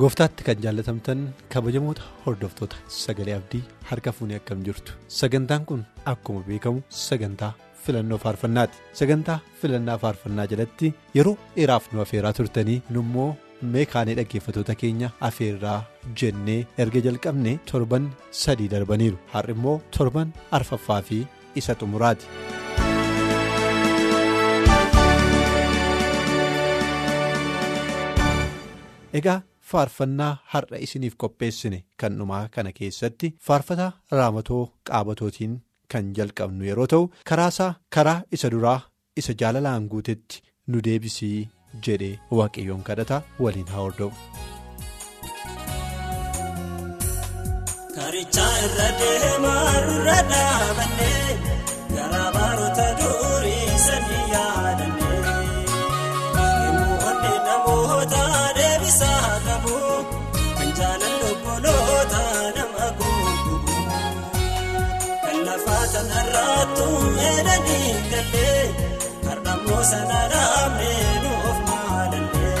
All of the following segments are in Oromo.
Gooftaatti kan jaallatamtan kabajamoota hordoftoota sagalee abdii harka fuunee akkam jirtu. Sagantaan kun akkuma beekamu sagantaa filannoo faarfannaati. Sagantaa filannaa faarfannaa jalatti yeroo dheeraaf nu afeeraa turtanii nummoo meekaanii dhaggeeffatoota keenya afeerraa jennee erga jalqabne torban sadii darbaniiru. Har'a immoo torban arfaffaa fi isa xumuraati. egaa faarfannaa har'a isiniif qopheessine kan dhumaa kana keessatti faarfataa raamatoo qaabatootiin kan jalqabnu yeroo ta'u karaasaa karaa isa duraa isa jaalalaan guutetti nu deebisii jedhee waaqayyoon kadhata waliin haa hordofu. Karichaa irra deemaa irra dhaabannee garaa baroota eelanii gallee har'ammoo sana dhaabnee nuuf maalallee.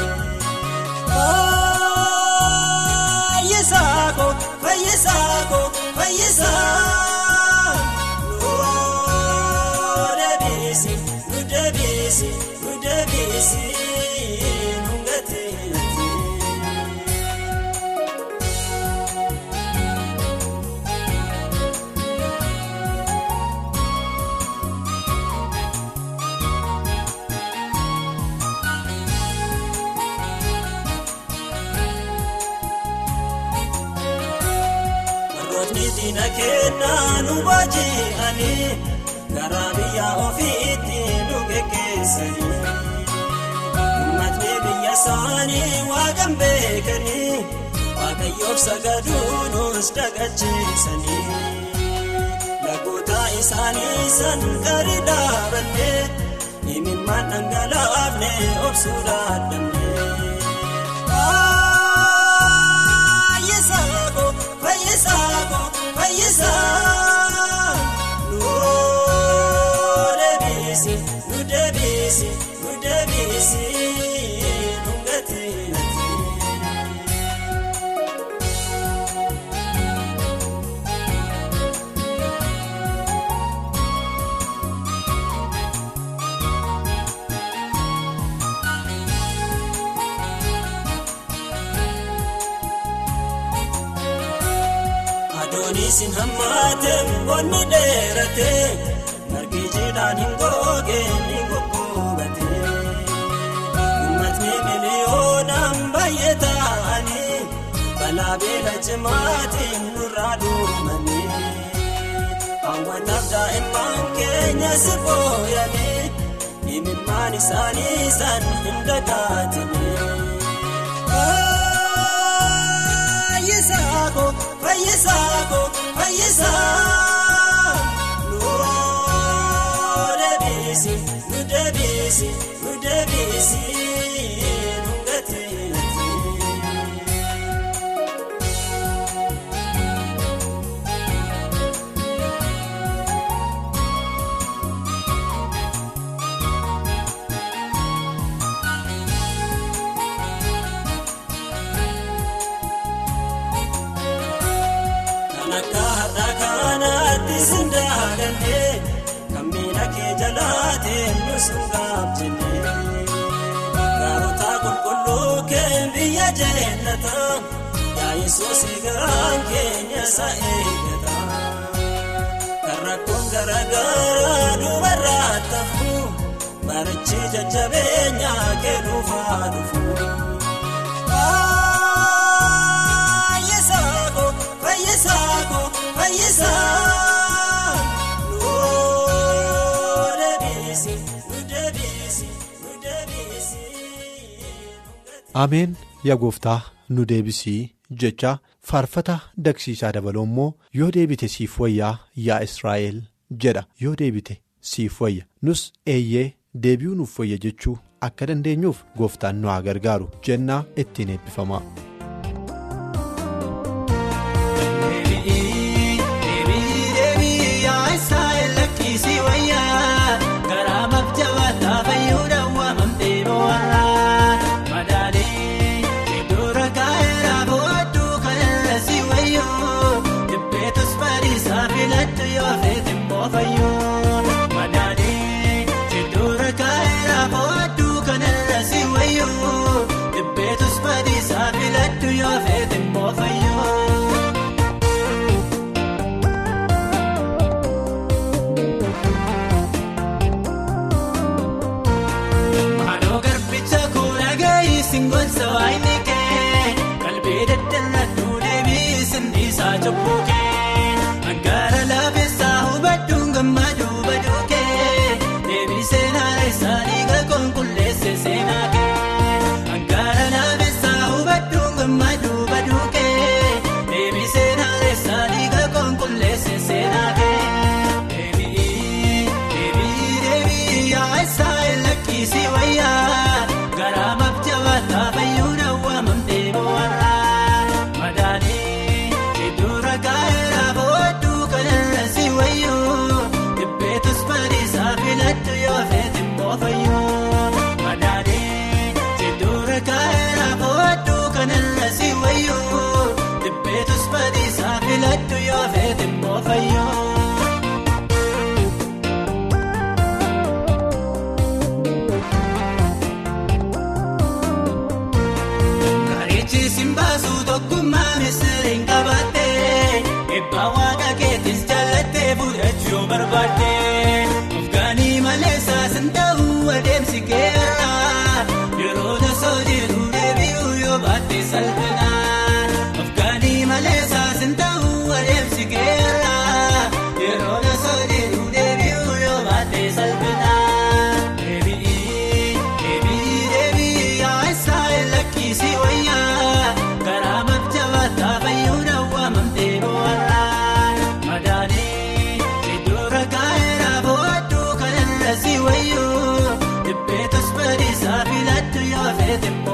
Fayyisaako fayyisaako fayyisaa Warrootni diina kennaa nu baaji'anii garaa biyya ofiitti nu geggeessanii. Uummatni biyya isaanii waaqan beekanii waaqayyoof sagaduu nus dagachiisanii. Lagoota isaanii san gadi dhaabannee imimmaan dhangalaafne obsuu dadhabnee. Adoonisin hammaatee onni dheeratee margi jiidhaan hin googee ni goggogatee. Uummatni miliyoonaan baay'ee ta'anii balaa beela cimaatiin nurraa duumanii. Hawwataaf daa'imman keenya si fooyyanii imimmaan isaanii san hin dagaatanii. Fayyisaako fayyisaako fayyisaa nuu deebiisi nu deebiisi nu deebiisi sin daagannee kan miila kee jalaateen nu sun gaabjennee. Gaarota qulqulluu kee biyya jeellata yaa Yesuus garaan keenya isa eeggata. Kan rakkoon garaagaraa dubarraa tafu marichi jajjabeenya kee dhuunfaa dhufu. Fayyisaako fayyisaako fayyisaa nuu ameen yaa gooftaa nu deebisii jecha faarfata dagsiisaa dabaloo immoo yoo deebite siif wayyaa yaa israa'el jedha yoo deebite siif wayya nus eeyyee deebi'uu nuuf wayya jechuu akka dandeenyuuf gooftaan nu haa gargaaru jennaa ittiin eebbifama. Singoon sabaa inni kee kalbee daddaladuu deebii sindiisaa jobboo kee.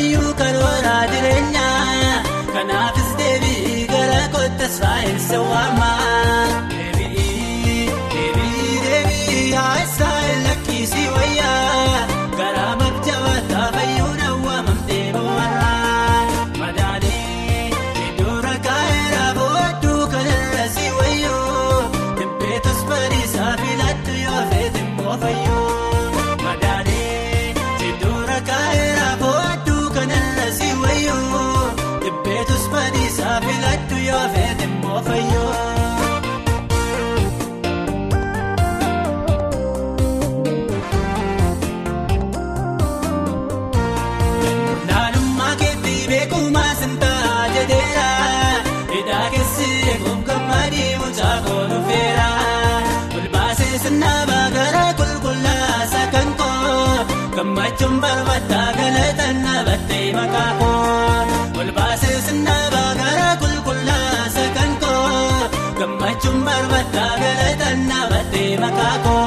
Waaqayyuu karoora jireenya kanaafis deebii gara kotta Israa'el sawwaama. Deebii deebii haa Israa'el lakkiisii wayyaa. Kata kau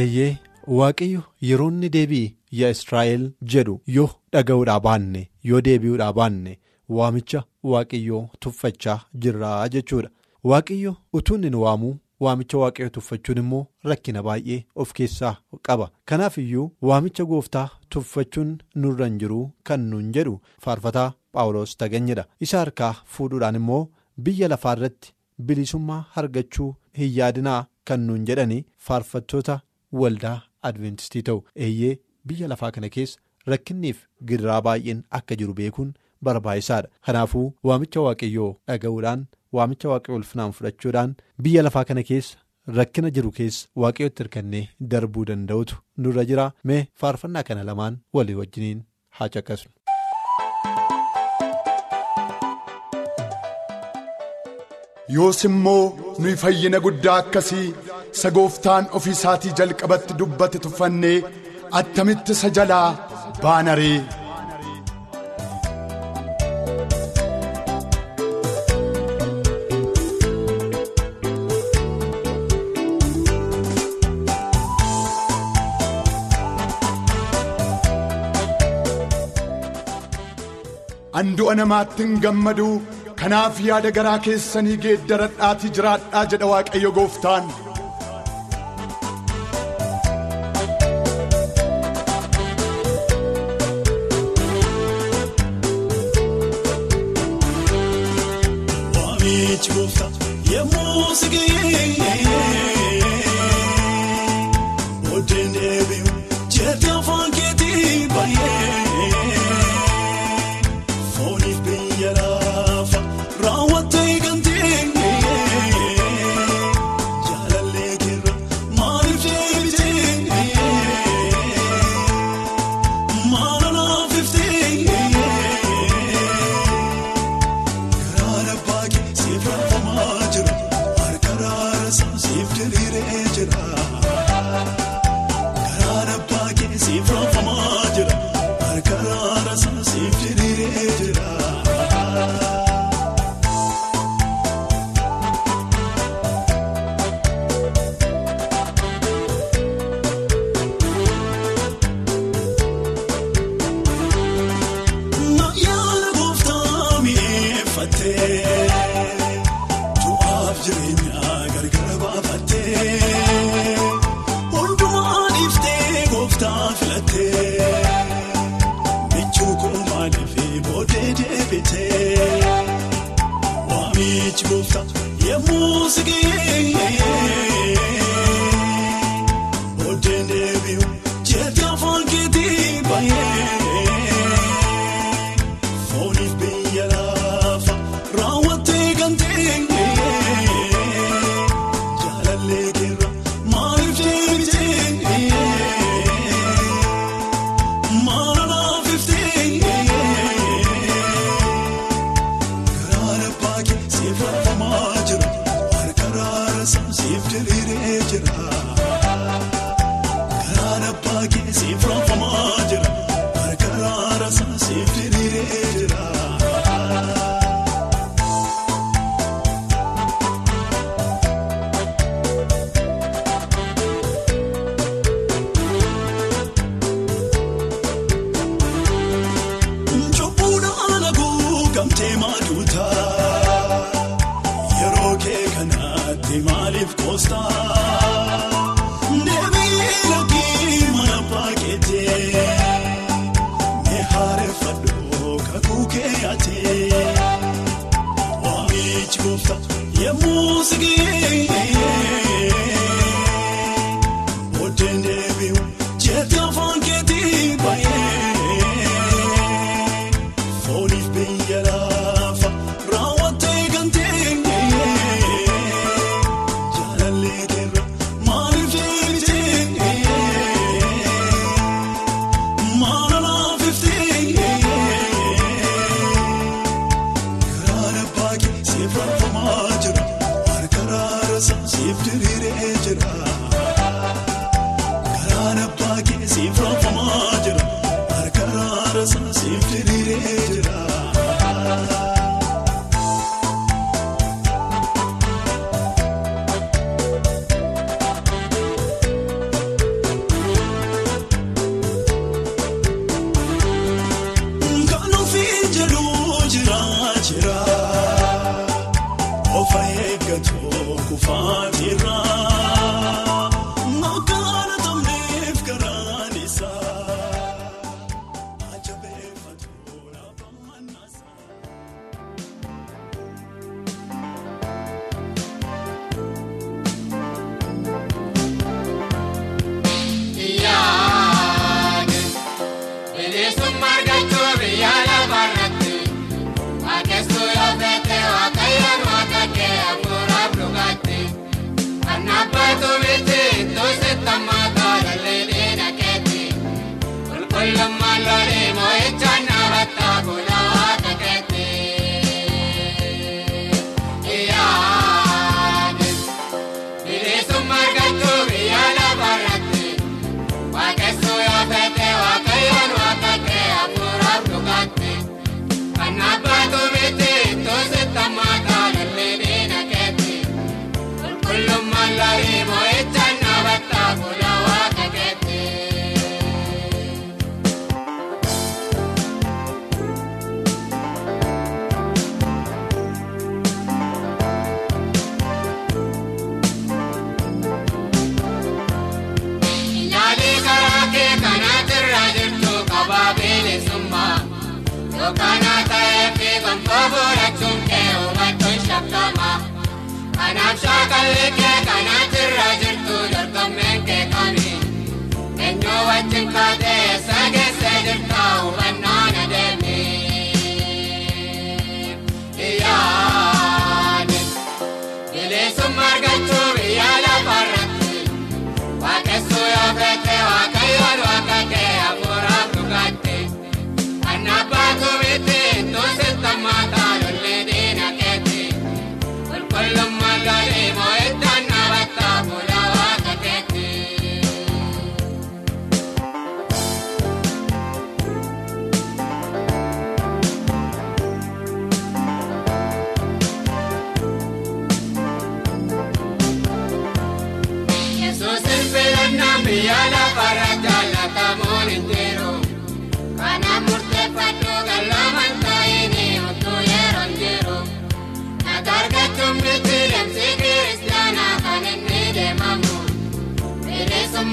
eeyyee waaqayyo yeroo inni deebi'i yaa israa'el jedhu yoo dhaga'uudhaa baanne yoo deebi'uudhaa baanne waamicha waaqayyoo tuffachaa jirraa jechuudha. Waaqayyo utuu inni nu waamuu waamicha waaqayyo tuffachuun immoo rakkina baay'ee of keessaa qaba. Kanaaf iyyuu waamicha gooftaa tuffachuun nurra hin jiru kan nuun jedhu faarfataa paawuloos taganyidha isa harkaa fuudhuudhaan immoo biyya lafaa irratti bilisummaa argachuu hin yaadinaa kan nuun jedhani faarfattoota waldaa adventistii ta'u. Eeyyee biyya lafaa kana keessa rakkinniif gidiraa baay'een akka jiru beekuun barbaachisaadha. Kanaafuu waamicha waaqayyoo dhaga'uudhaan waamicha waaqayyoo ulfinaan fudhachuudhaan biyya lafaa kana keessa rakkina jiru keessa waaqayyootti hirkannee darbuu danda'utu nurra jira. Mee faarfannaa kana lamaan walii wajjiniin haa caqasnu. yoos immoo nuyi fayyina guddaa akkasii isa gooftaan ofii isaatii jalqabatti dubbate tuffannee attamitti isa jalaa baanaree. Andu'a namaatti hin gammadu kanaaf yaada garaa keessanii geeddaradhaatii jiraadhaa jedha waaqayyo gooftaan. Waamichi gooftaa yemmuu si hoy la mataremos hecha Acá de que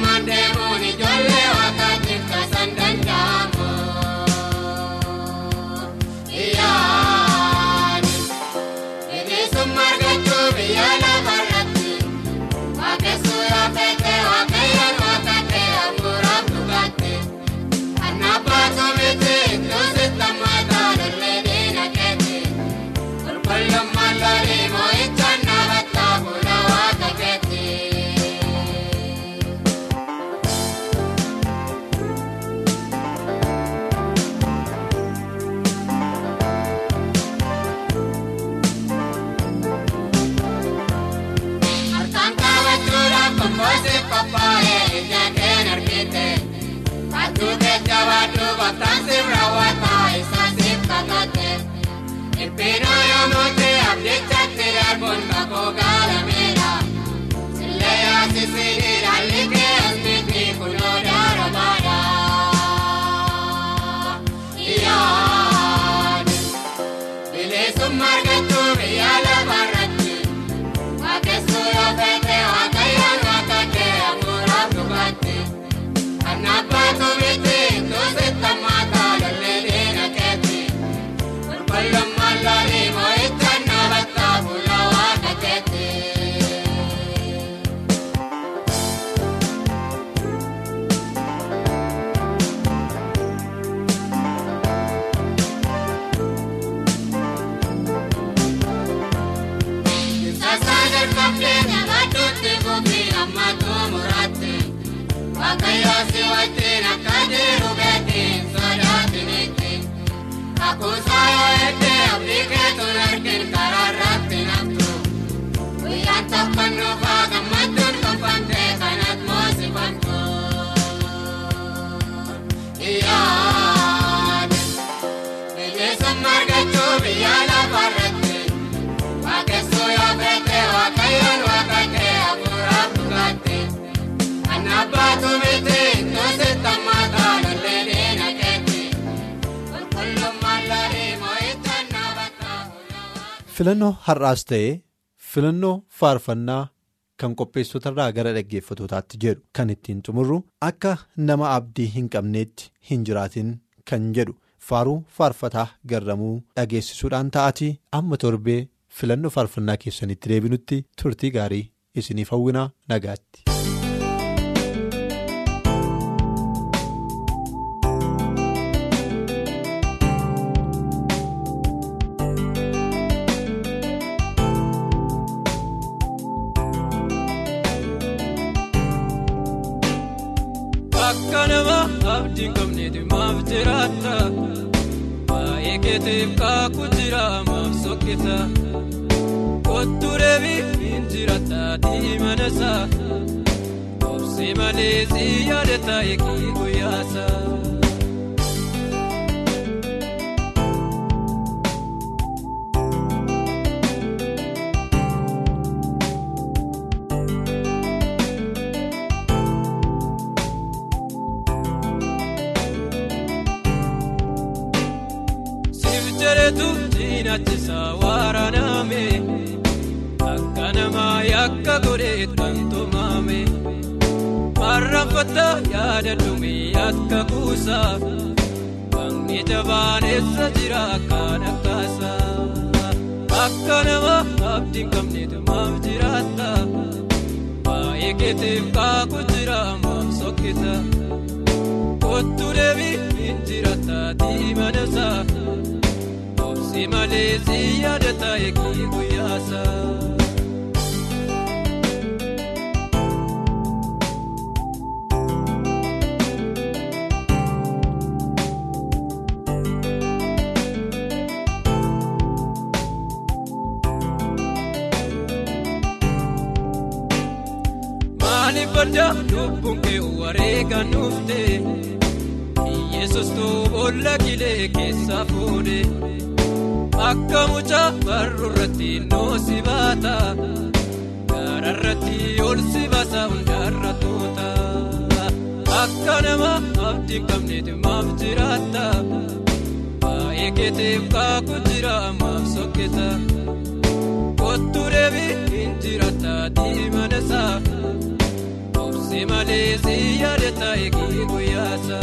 Mother. Wakenya batutte kufiira matuumu ratte Waaqayyoosi wajjina kajiru beetiin sodaatinitti Kakuusaa yoo eebbee Afriikeetu nargin karaa. filannoo har'aas ta'ee filannoo faarfannaa kan qopheessotarraa gara dhaggeeffatootaatti jedhu kan ittiin xumurru akka nama abdii hin qabneetti hin jiraatin kan jedhu faaruu faarfataa garramuu dhageessisuudhaan ta'atii amma torbee filannoo faarfannaa keessanitti deebinutti turtii gaarii isinii hawwinaa nagaatti. Naachisaa waraaname akka namaa yakka godhee kan tumame marraanfata yaada dhumee akka kuusaa bangee jabaan eessa jira kan akkaasa akka namaa abdiin qabneetu maaf jiraata baay'ee keetiif kaakuu jira maaf sokkita kottu deebii hin jiraata diimana isaa. Si malee si yaadata eegi guyyaasa. Maaliif adda lubbuun kee wareega nuufte Yesus boolla kilee keessa fuudhe. Akka mucaa barruu irratti noosi baata. Gaara irratti ol si baasa hundarra tuuta. Akka nama abdiin qabneeti maaf jiraata. Baay'ee keetiif kaakuu jira maaf sokkita kottu deebii hin jiraata diimana isaa obsi malee si yaadata eegi guyyaasa.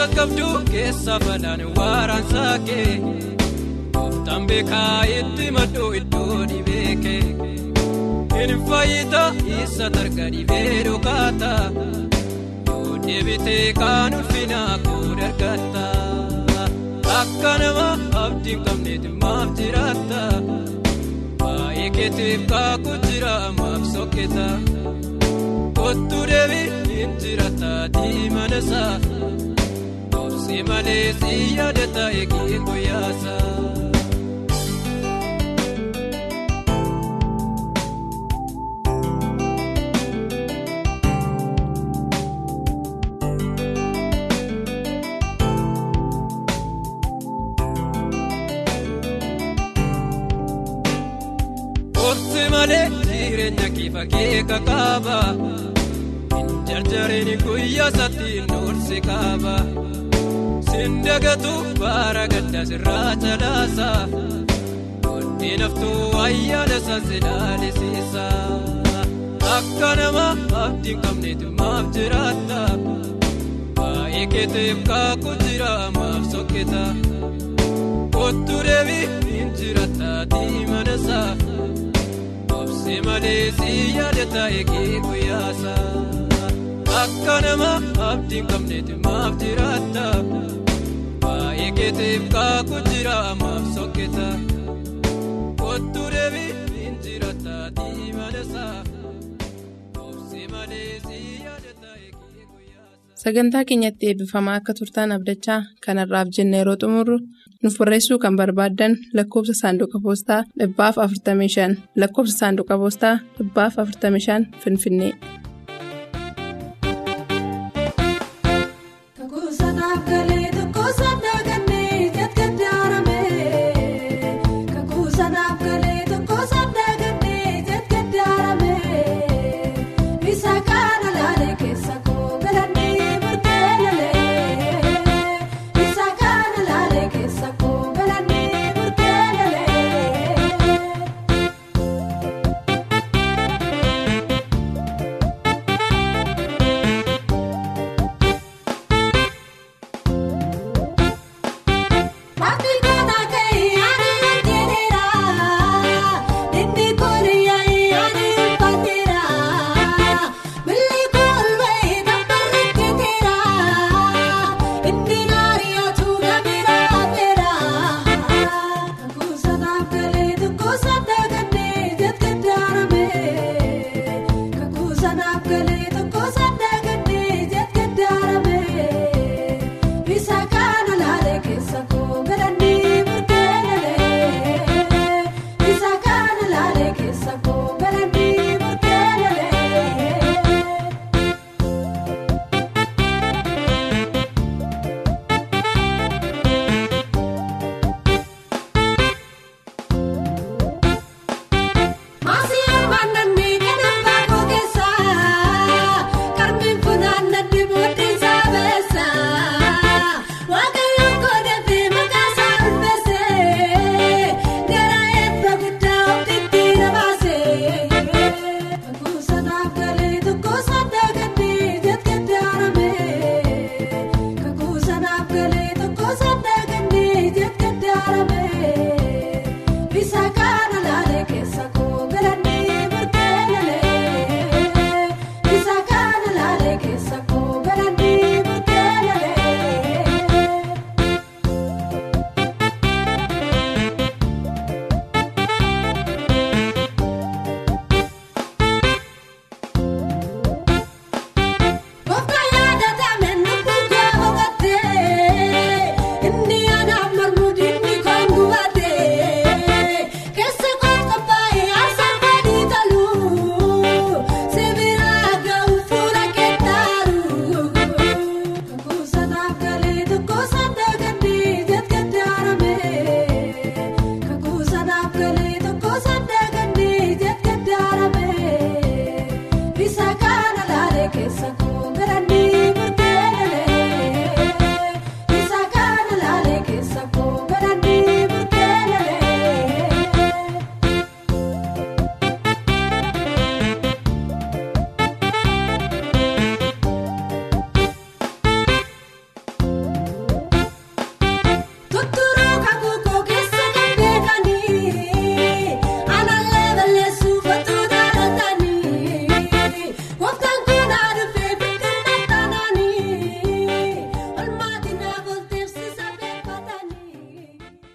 Keessa qabdu keessa balaan waaraan saakee gooftaan beekaa itti maddu iddoo dhibeekee hin fayyita isa targa dhibee dhokaata yoo deebitee kaan ulfinaa koo dargatta akka nama abdiin qabneeti maaf jiraata baay'ee keetiif kaakuu jira maaf sokkita kottu deebii hin jiraata diimana isaa. Si malee si yaadata eegi guyyaasa. Obsi malee jireenya kiifa keeka kaaba. Jarjareen guyyaa satti noorsi kaaba. Sindagatu baara gadda sirraa calaasa. Wanti naftuu ayyaana isaas ilaalisiisa. Akka nama abdiin qabneetu maaf jiraata. Baay'ee keetiif kaakuu jira maaf sokkita. Kottu deebii hin jiraata diimana isaa. Obsi malee si yaadata eegi guyyaasa. Akka nama abdiin qabneetu maaf jiraata. Baay'ee keetiif kaakuu jira maaf sokkita. Kottu deebii hin jiraata diimana isaa. Obsi malee si yaadata eegi guyyaasa. Sagantaa keenyatti eebbifamaa akka turtaan abdachaa kanarraaf jenna yeroo xumurru nuuf barreessuu kan barbaaddan lakkoofsa saanduqa poostaa dhibbaaf 45 lakkoofsa saanduqa poostaa dhibbaaf 45 finfinnee.